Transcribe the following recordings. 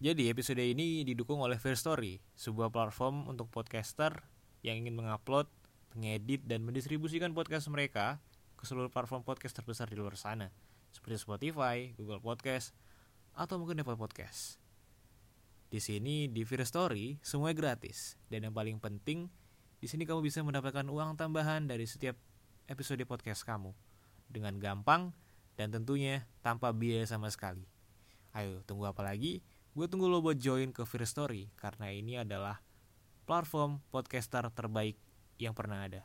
Jadi episode ini didukung oleh Fair Story, sebuah platform untuk podcaster yang ingin mengupload, mengedit, dan mendistribusikan podcast mereka ke seluruh platform podcast terbesar di luar sana, seperti Spotify, Google Podcast, atau mungkin Apple Podcast. Di sini di Fair Story semuanya gratis dan yang paling penting di sini kamu bisa mendapatkan uang tambahan dari setiap episode podcast kamu dengan gampang dan tentunya tanpa biaya sama sekali. Ayo tunggu apa lagi? Gue tunggu lo buat join ke Fear Story karena ini adalah platform podcaster terbaik yang pernah ada.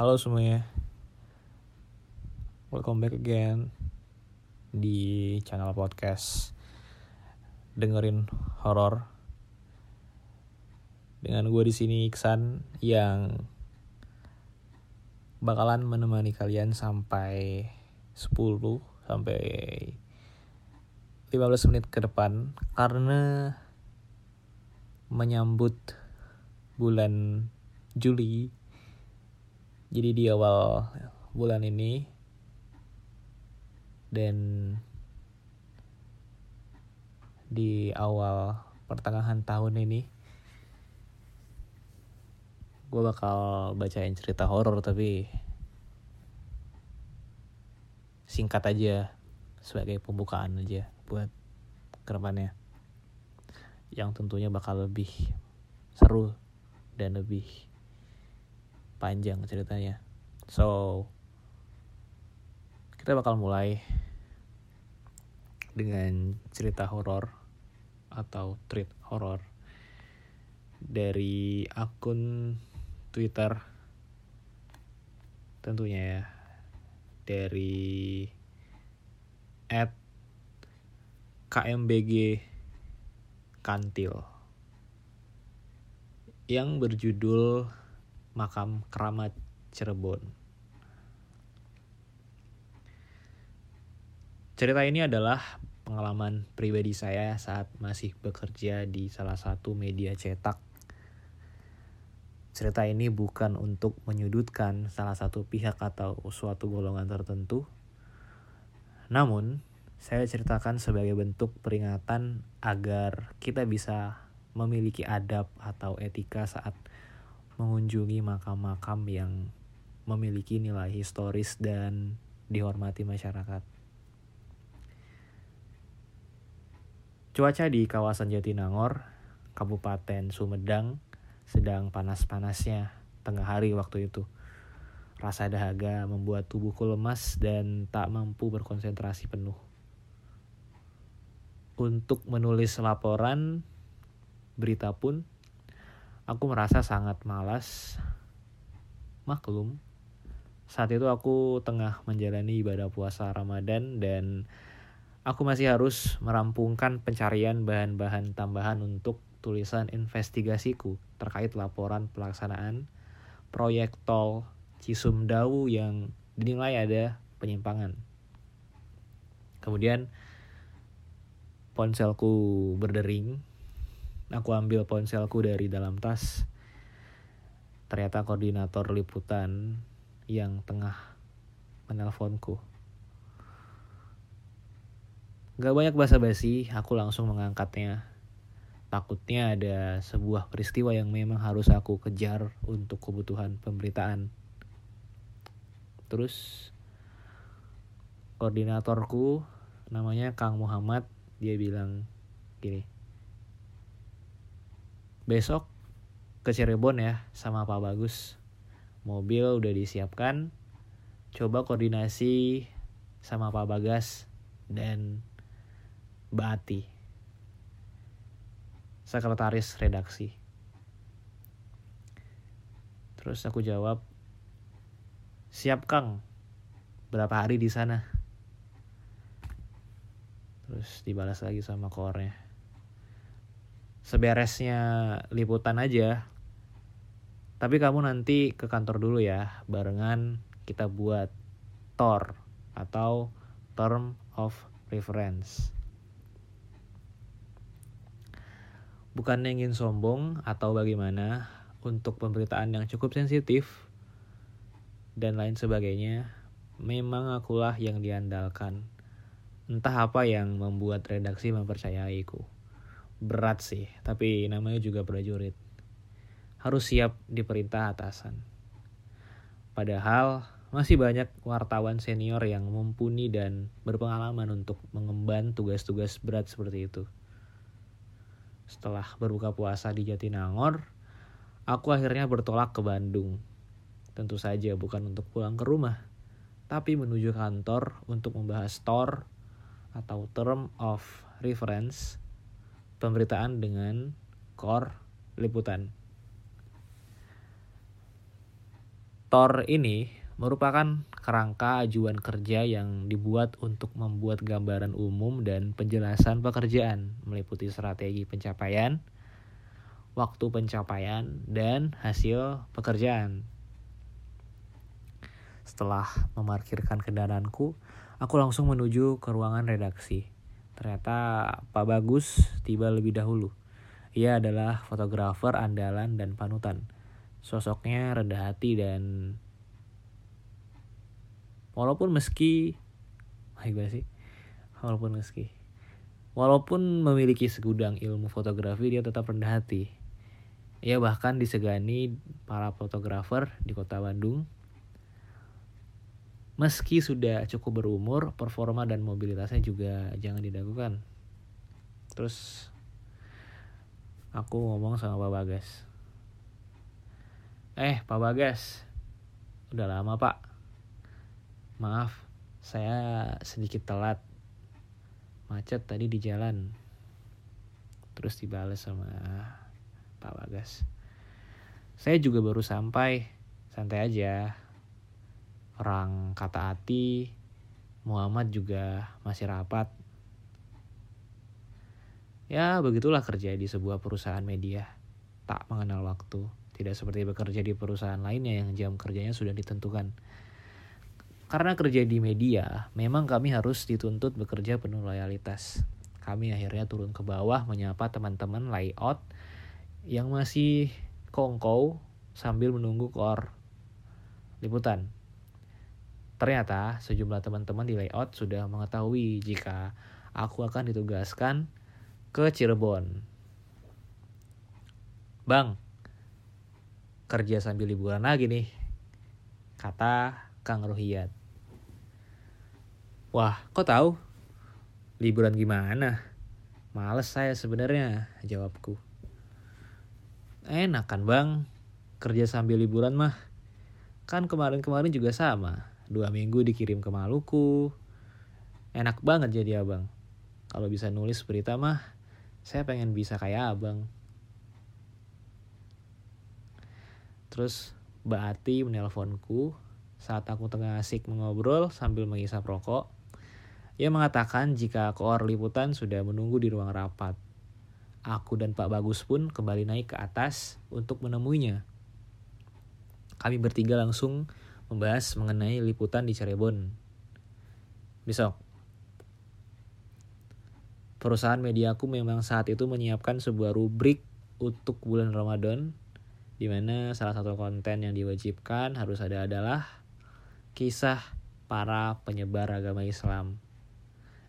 Halo semuanya. Welcome back again Di channel podcast Dengerin horor. Dengan gue di sini Iksan Yang Bakalan menemani kalian sampai 10 Sampai 15 menit ke depan. Karena Menyambut Bulan Juli jadi di awal bulan ini dan di awal pertengahan tahun ini gue bakal bacain cerita horor tapi singkat aja sebagai pembukaan aja buat ke depannya. Yang tentunya bakal lebih seru dan lebih panjang ceritanya. So, kita bakal mulai dengan cerita horor atau treat horor dari akun Twitter tentunya ya dari at KMBG Kantil yang berjudul makam keramat Cirebon. Cerita ini adalah pengalaman pribadi saya saat masih bekerja di salah satu media cetak. Cerita ini bukan untuk menyudutkan salah satu pihak atau suatu golongan tertentu. Namun, saya ceritakan sebagai bentuk peringatan agar kita bisa memiliki adab atau etika saat mengunjungi makam-makam yang memiliki nilai historis dan dihormati masyarakat. Cuaca di kawasan Jatinangor, Kabupaten Sumedang, sedang panas-panasnya tengah hari waktu itu. Rasa dahaga membuat tubuhku lemas dan tak mampu berkonsentrasi penuh. Untuk menulis laporan berita pun Aku merasa sangat malas. Maklum, saat itu aku tengah menjalani ibadah puasa Ramadan dan aku masih harus merampungkan pencarian bahan-bahan tambahan untuk tulisan investigasiku terkait laporan pelaksanaan proyek tol Cisumdawu yang dinilai ada penyimpangan. Kemudian ponselku berdering Aku ambil ponselku dari dalam tas. Ternyata koordinator liputan yang tengah menelponku. Gak banyak basa-basi, aku langsung mengangkatnya. Takutnya ada sebuah peristiwa yang memang harus aku kejar untuk kebutuhan pemberitaan. Terus koordinatorku namanya Kang Muhammad, dia bilang gini besok ke Cirebon ya sama Pak Bagus. Mobil udah disiapkan. Coba koordinasi sama Pak Bagas dan Mbak Ati, sekretaris redaksi. Terus aku jawab, siap Kang, berapa hari di sana? Terus dibalas lagi sama kornya. Seberesnya liputan aja, tapi kamu nanti ke kantor dulu ya, barengan kita buat TOR atau Term of Reference. Bukannya ingin sombong atau bagaimana untuk pemberitaan yang cukup sensitif dan lain sebagainya, memang akulah yang diandalkan. Entah apa yang membuat redaksi mempercayaiku. Berat sih, tapi namanya juga prajurit harus siap diperintah atasan. Padahal masih banyak wartawan senior yang mumpuni dan berpengalaman untuk mengemban tugas-tugas berat seperti itu. Setelah berbuka puasa di Jatinangor, aku akhirnya bertolak ke Bandung. Tentu saja bukan untuk pulang ke rumah, tapi menuju kantor untuk membahas TOR atau Term of Reference pemberitaan dengan core liputan. Tor ini merupakan kerangka ajuan kerja yang dibuat untuk membuat gambaran umum dan penjelasan pekerjaan meliputi strategi pencapaian, waktu pencapaian, dan hasil pekerjaan. Setelah memarkirkan kendaraanku, aku langsung menuju ke ruangan redaksi. Ternyata Pak Bagus tiba lebih dahulu. Ia adalah fotografer andalan dan panutan. Sosoknya rendah hati dan walaupun meski gimana sih? Walaupun meski. Walaupun memiliki segudang ilmu fotografi dia tetap rendah hati. Ia bahkan disegani para fotografer di kota Bandung meski sudah cukup berumur performa dan mobilitasnya juga jangan didagukan terus aku ngomong sama Pak Bagas Eh, Pak Bagas. Udah lama, Pak. Maaf, saya sedikit telat. Macet tadi di jalan. Terus dibales sama Pak Bagas. Saya juga baru sampai. Santai aja. Orang kata hati, Muhammad juga masih rapat. Ya, begitulah kerja di sebuah perusahaan media. Tak mengenal waktu. Tidak seperti bekerja di perusahaan lainnya yang jam kerjanya sudah ditentukan. Karena kerja di media, memang kami harus dituntut bekerja penuh loyalitas. Kami akhirnya turun ke bawah menyapa teman-teman layout yang masih kongkow sambil menunggu kor liputan. Ternyata sejumlah teman-teman di layout sudah mengetahui jika aku akan ditugaskan ke Cirebon. Bang, kerja sambil liburan lagi nih. Kata Kang Rohiyat. Wah, kok tahu? Liburan gimana? Males saya sebenarnya, jawabku. Enak kan bang, kerja sambil liburan mah. Kan kemarin-kemarin juga sama, dua minggu dikirim ke Maluku. Enak banget jadi abang. Kalau bisa nulis berita mah, saya pengen bisa kayak abang. Terus Mbak Ati menelponku saat aku tengah asik mengobrol sambil mengisap rokok. Ia mengatakan jika koor liputan sudah menunggu di ruang rapat. Aku dan Pak Bagus pun kembali naik ke atas untuk menemuinya. Kami bertiga langsung membahas mengenai liputan di Cirebon. Besok. Perusahaan mediaku memang saat itu menyiapkan sebuah rubrik untuk bulan Ramadan di mana salah satu konten yang diwajibkan harus ada adalah kisah para penyebar agama Islam.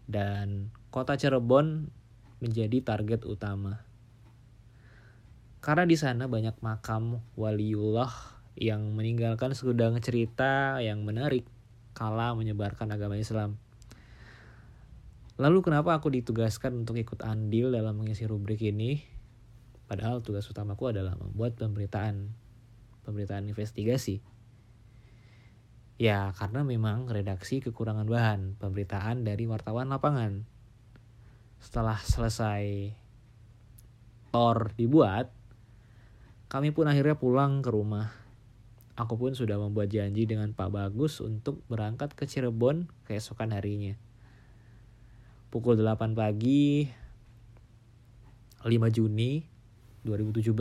Dan kota Cirebon menjadi target utama. Karena di sana banyak makam waliullah yang meninggalkan segudang cerita yang menarik kala menyebarkan agama Islam. Lalu kenapa aku ditugaskan untuk ikut andil dalam mengisi rubrik ini? Padahal tugas utamaku adalah membuat pemberitaan pemberitaan investigasi. Ya, karena memang redaksi kekurangan bahan pemberitaan dari wartawan lapangan. Setelah selesai tor dibuat, kami pun akhirnya pulang ke rumah. Aku pun sudah membuat janji dengan Pak Bagus untuk berangkat ke Cirebon keesokan harinya. Pukul 8 pagi, 5 Juni 2017,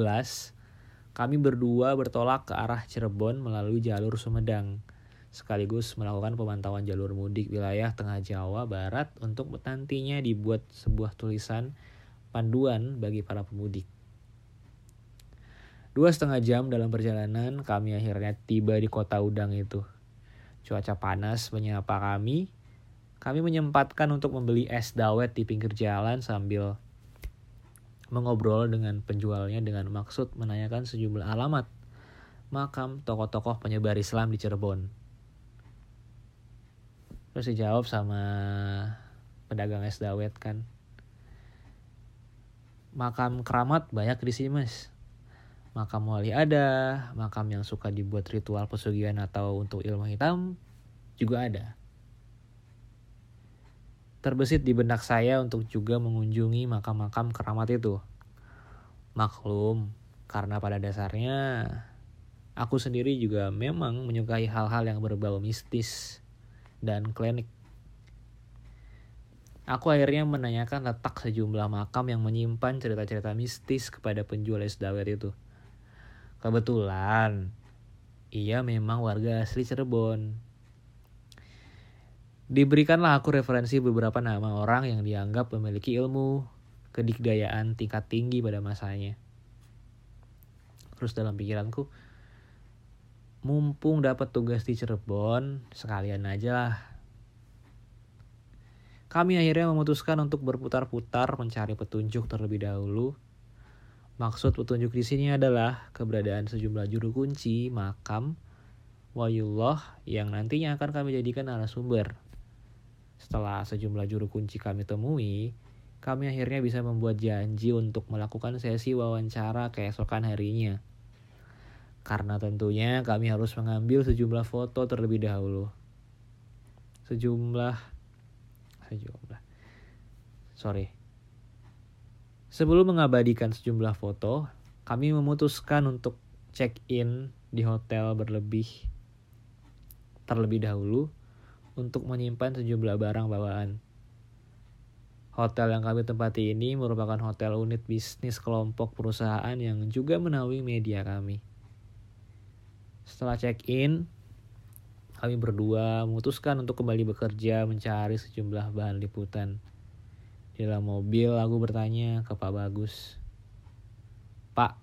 kami berdua bertolak ke arah Cirebon melalui jalur Sumedang, sekaligus melakukan pemantauan jalur mudik wilayah Tengah Jawa Barat untuk nantinya dibuat sebuah tulisan panduan bagi para pemudik. Dua setengah jam dalam perjalanan, kami akhirnya tiba di kota Udang itu. Cuaca panas menyapa kami. Kami menyempatkan untuk membeli es dawet di pinggir jalan sambil mengobrol dengan penjualnya dengan maksud menanyakan sejumlah alamat makam tokoh-tokoh penyebar Islam di Cirebon. Terus dijawab sama pedagang es dawet kan makam keramat banyak di sini mas makam wali ada makam yang suka dibuat ritual pesugihan atau untuk ilmu hitam juga ada. Terbesit di benak saya untuk juga mengunjungi makam-makam keramat itu. Maklum karena pada dasarnya aku sendiri juga memang menyukai hal-hal yang berbau mistis dan klinik. Aku akhirnya menanyakan letak sejumlah makam yang menyimpan cerita-cerita mistis kepada penjual es dawet itu. Kebetulan, ia memang warga asli Cirebon. Diberikanlah aku referensi beberapa nama orang yang dianggap memiliki ilmu kedikdayaan tingkat tinggi pada masanya. Terus dalam pikiranku, mumpung dapat tugas di Cirebon, sekalian aja lah kami akhirnya memutuskan untuk berputar-putar mencari petunjuk terlebih dahulu. Maksud petunjuk di sini adalah keberadaan sejumlah juru kunci makam Wayullah yang nantinya akan kami jadikan narasumber. Setelah sejumlah juru kunci kami temui, kami akhirnya bisa membuat janji untuk melakukan sesi wawancara keesokan harinya. Karena tentunya kami harus mengambil sejumlah foto terlebih dahulu. Sejumlah sejumlah. Sorry. Sebelum mengabadikan sejumlah foto, kami memutuskan untuk check-in di hotel berlebih terlebih dahulu untuk menyimpan sejumlah barang bawaan. Hotel yang kami tempati ini merupakan hotel unit bisnis kelompok perusahaan yang juga menaungi media kami. Setelah check-in, kami berdua memutuskan untuk kembali bekerja mencari sejumlah bahan liputan. Di dalam mobil aku bertanya ke Pak Bagus. Pak,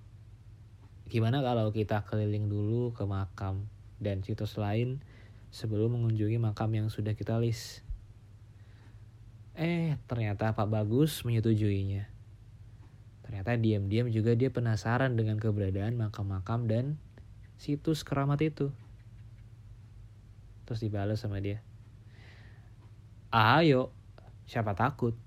gimana kalau kita keliling dulu ke makam dan situs lain sebelum mengunjungi makam yang sudah kita list? Eh, ternyata Pak Bagus menyetujuinya. Ternyata diam-diam juga dia penasaran dengan keberadaan makam-makam dan situs keramat itu. Terus dibalas sama dia. Ayo, siapa takut?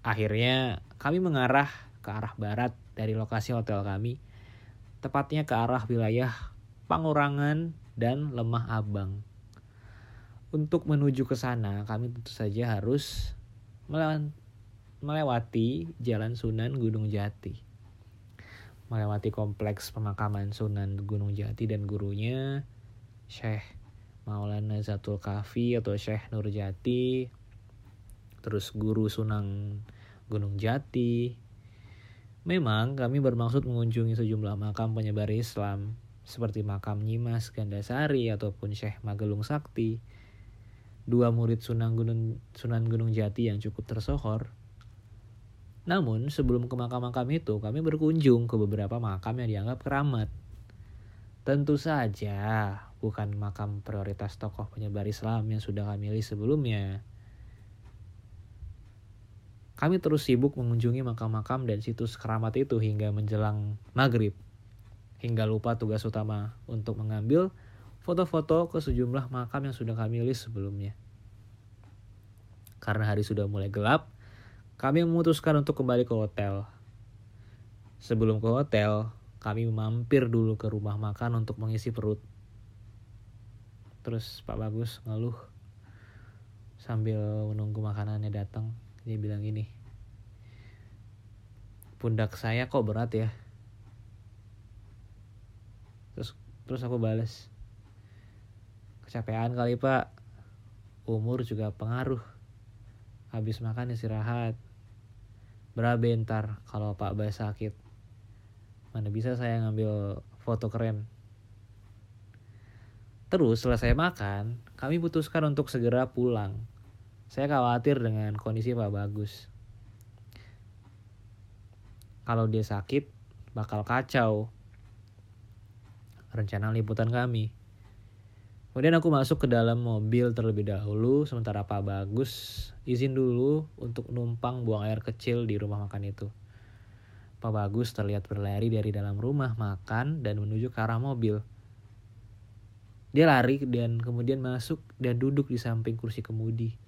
Akhirnya kami mengarah ke arah barat dari lokasi hotel kami, tepatnya ke arah wilayah Pangurangan dan Lemah Abang. Untuk menuju ke sana, kami tentu saja harus melewati Jalan Sunan Gunung Jati. Melewati kompleks pemakaman Sunan Gunung Jati dan gurunya Syekh Maulana Zatul Kafi atau Syekh Nurjati terus guru Sunang Gunung Jati memang kami bermaksud mengunjungi sejumlah makam penyebar Islam seperti makam Nyimas Gandasari ataupun Syekh Magelung Sakti dua murid Sunan Gunung Sunan Gunung Jati yang cukup tersohor namun sebelum ke makam-makam itu, kami berkunjung ke beberapa makam yang dianggap keramat. Tentu saja bukan makam prioritas tokoh penyebar Islam yang sudah kami list sebelumnya. Kami terus sibuk mengunjungi makam-makam dan situs keramat itu hingga menjelang maghrib. Hingga lupa tugas utama untuk mengambil foto-foto ke sejumlah makam yang sudah kami list sebelumnya. Karena hari sudah mulai gelap, kami memutuskan untuk kembali ke hotel. Sebelum ke hotel, kami mampir dulu ke rumah makan untuk mengisi perut terus Pak Bagus ngeluh sambil menunggu makanannya datang dia bilang gini pundak saya kok berat ya? Terus terus aku balas kecapean kali pak. Umur juga pengaruh. Habis makan istirahat. Berabentar kalau pak Bas sakit? Mana bisa saya ngambil foto keren? Terus selesai makan kami putuskan untuk segera pulang saya khawatir dengan kondisi Pak Bagus kalau dia sakit bakal kacau rencana liputan kami. Kemudian aku masuk ke dalam mobil terlebih dahulu, sementara Pak Bagus izin dulu untuk numpang buang air kecil di rumah makan itu. Pak Bagus terlihat berlari dari dalam rumah makan dan menuju ke arah mobil. Dia lari dan kemudian masuk dan duduk di samping kursi kemudi.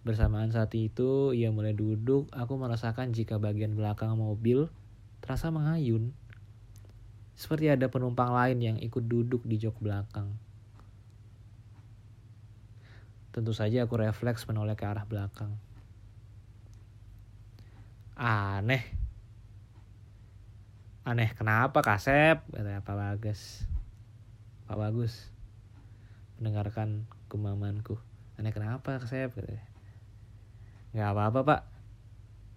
Bersamaan saat itu, ia mulai duduk. Aku merasakan jika bagian belakang mobil terasa mengayun seperti ada penumpang lain yang ikut duduk di jok belakang. Tentu saja aku refleks menoleh ke arah belakang. Aneh. Aneh kenapa Kasep? Kata Pak Bagus. Pak Bagus. Mendengarkan gumamanku. Aneh kenapa Kasep? Kata Gak apa-apa pak.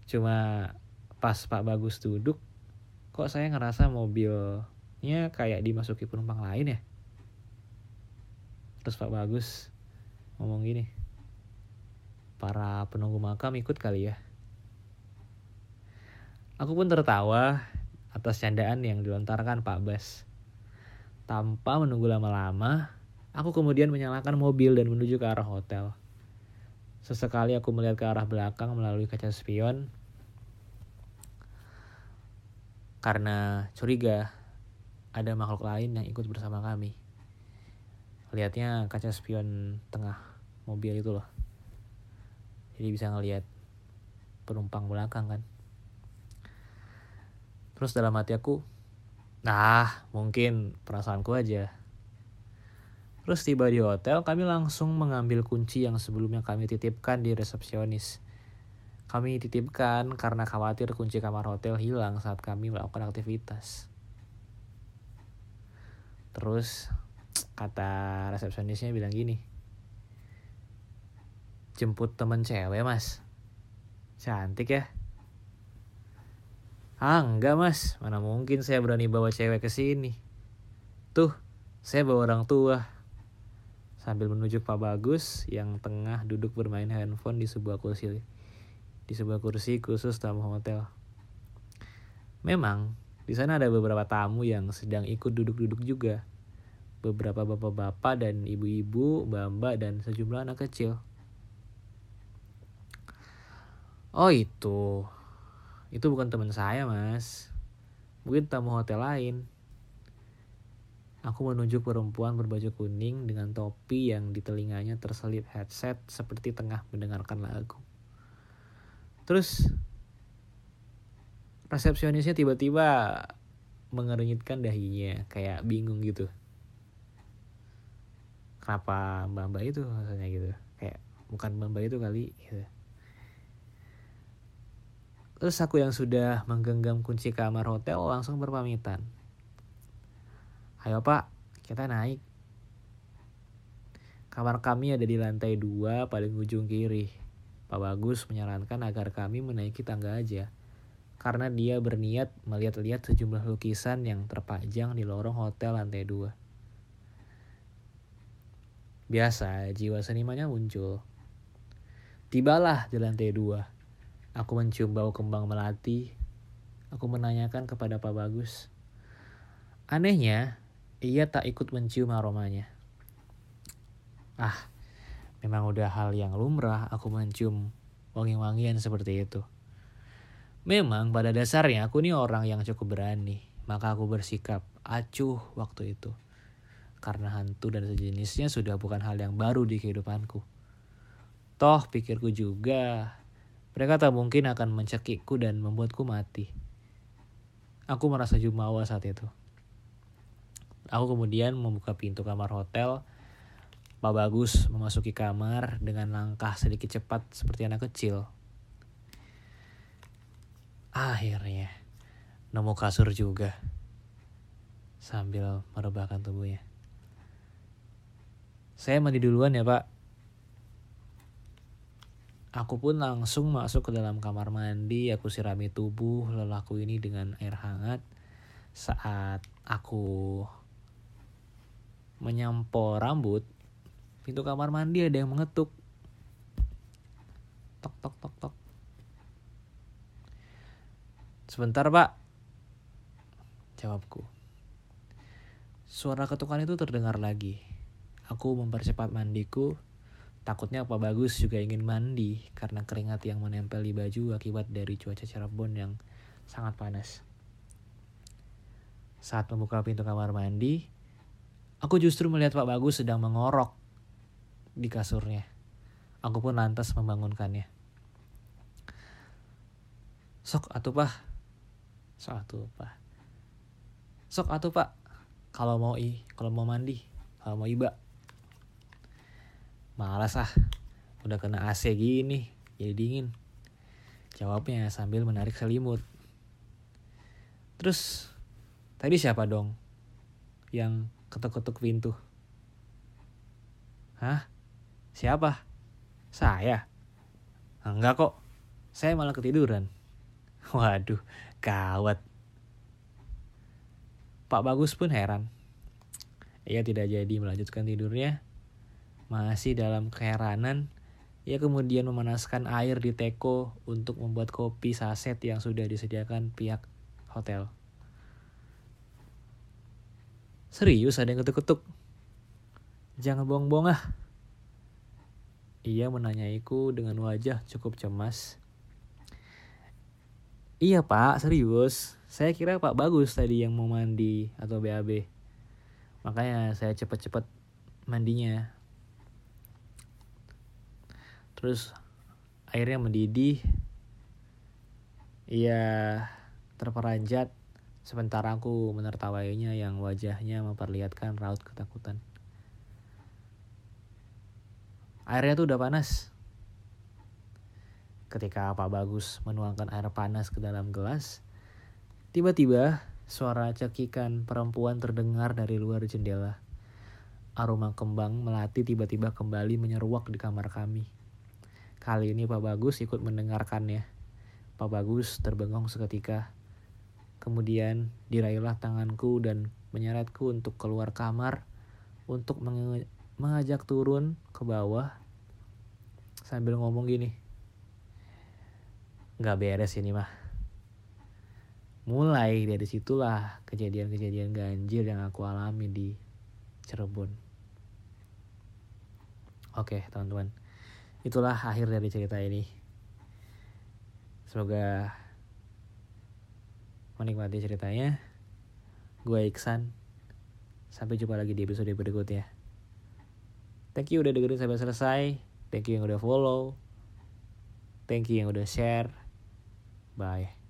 Cuma pas Pak Bagus duduk. Kok saya ngerasa mobil nya kayak dimasuki penumpang lain ya terus Pak Bagus ngomong gini para penunggu makam ikut kali ya aku pun tertawa atas candaan yang dilontarkan Pak Bas tanpa menunggu lama-lama aku kemudian menyalakan mobil dan menuju ke arah hotel Sesekali aku melihat ke arah belakang melalui kaca spion karena curiga ada makhluk lain yang ikut bersama kami. Lihatnya kaca spion tengah mobil itu loh. Jadi bisa ngelihat penumpang belakang kan. Terus dalam hati aku, nah mungkin perasaanku aja. Terus tiba di hotel, kami langsung mengambil kunci yang sebelumnya kami titipkan di resepsionis. Kami titipkan karena khawatir kunci kamar hotel hilang saat kami melakukan aktivitas. Terus kata resepsionisnya bilang gini. Jemput temen cewek mas. Cantik ya. Ah enggak mas, mana mungkin saya berani bawa cewek ke sini. Tuh, saya bawa orang tua. Sambil menunjuk Pak Bagus yang tengah duduk bermain handphone di sebuah kursi di sebuah kursi khusus tamu hotel. Memang di sana ada beberapa tamu yang sedang ikut duduk-duduk juga. Beberapa bapak-bapak dan ibu-ibu, mbak-mbak dan sejumlah anak kecil. Oh itu, itu bukan teman saya mas. Mungkin tamu hotel lain. Aku menunjuk perempuan berbaju kuning dengan topi yang di telinganya terselip headset seperti tengah mendengarkan lagu. Terus resepsionisnya tiba-tiba mengernyitkan dahinya kayak bingung gitu. Kenapa mbak mbak itu rasanya gitu? Kayak bukan mbak mbak itu kali gitu. Terus aku yang sudah menggenggam kunci kamar hotel langsung berpamitan ayo pak kita naik kamar kami ada di lantai dua paling ujung kiri Pak Bagus menyarankan agar kami menaiki tangga aja karena dia berniat melihat-lihat sejumlah lukisan yang terpajang di lorong hotel lantai dua. Biasa, jiwa senimannya muncul. Tibalah di lantai dua. Aku mencium bau kembang melati. Aku menanyakan kepada Pak Bagus. Anehnya, ia tak ikut mencium aromanya. Ah, memang udah hal yang lumrah aku mencium wangi-wangian seperti itu. Memang pada dasarnya aku ini orang yang cukup berani, maka aku bersikap acuh waktu itu. Karena hantu dan sejenisnya sudah bukan hal yang baru di kehidupanku. Toh pikirku juga, mereka tak mungkin akan mencekikku dan membuatku mati. Aku merasa jumawa saat itu. Aku kemudian membuka pintu kamar hotel Pak Bagus memasuki kamar dengan langkah sedikit cepat seperti anak kecil. Akhirnya nemu kasur juga sambil merebahkan tubuhnya. Saya mandi duluan ya pak. Aku pun langsung masuk ke dalam kamar mandi. Aku sirami tubuh lelaku ini dengan air hangat. Saat aku menyampor rambut, Pintu kamar mandi ada yang mengetuk. Tok tok tok tok. Sebentar, Pak. Jawabku. Suara ketukan itu terdengar lagi. Aku mempercepat mandiku. Takutnya Pak Bagus juga ingin mandi karena keringat yang menempel di baju akibat dari cuaca Cirebon yang sangat panas. Saat membuka pintu kamar mandi, aku justru melihat Pak Bagus sedang mengorok di kasurnya. Aku pun lantas membangunkannya. Sok atuh pak. Sok atuh pak. Sok atuh pak. Kalau mau i, kalau mau mandi, kalau mau iba. Malas ah. Udah kena AC gini, jadi dingin. Jawabnya sambil menarik selimut. Terus, tadi siapa dong yang ketuk-ketuk pintu? Hah? Siapa? Saya? Enggak kok. Saya malah ketiduran. Waduh, gawat. Pak Bagus pun heran. Ia tidak jadi melanjutkan tidurnya. Masih dalam keheranan, ia kemudian memanaskan air di teko untuk membuat kopi saset yang sudah disediakan pihak hotel. Serius ada yang ketuk-ketuk? Jangan bohong-bohong ah. Ia menanyaiku dengan wajah cukup cemas. Iya pak, serius. Saya kira pak bagus tadi yang mau mandi atau BAB. Makanya saya cepet-cepet mandinya. Terus airnya mendidih. Ia terperanjat sementara aku menertawainya yang wajahnya memperlihatkan raut ketakutan. Airnya tuh udah panas. Ketika Pak Bagus menuangkan air panas ke dalam gelas, tiba-tiba suara cekikan perempuan terdengar dari luar jendela. Aroma kembang melati tiba-tiba kembali menyeruak di kamar kami. Kali ini Pak Bagus ikut mendengarkannya. Pak Bagus terbengong seketika. Kemudian diraihlah tanganku dan menyeretku untuk keluar kamar untuk mengajak turun ke bawah. Sambil ngomong gini nggak beres ini mah. Mulai dari situlah kejadian-kejadian ganjil yang aku alami di Cirebon. Oke teman-teman. Itulah akhir dari cerita ini. Semoga menikmati ceritanya gue Iksan sampai jumpa lagi di episode berikutnya Thank you udah dengerin sampai selesai. Thank you yang udah follow. Thank you yang udah share. Bye.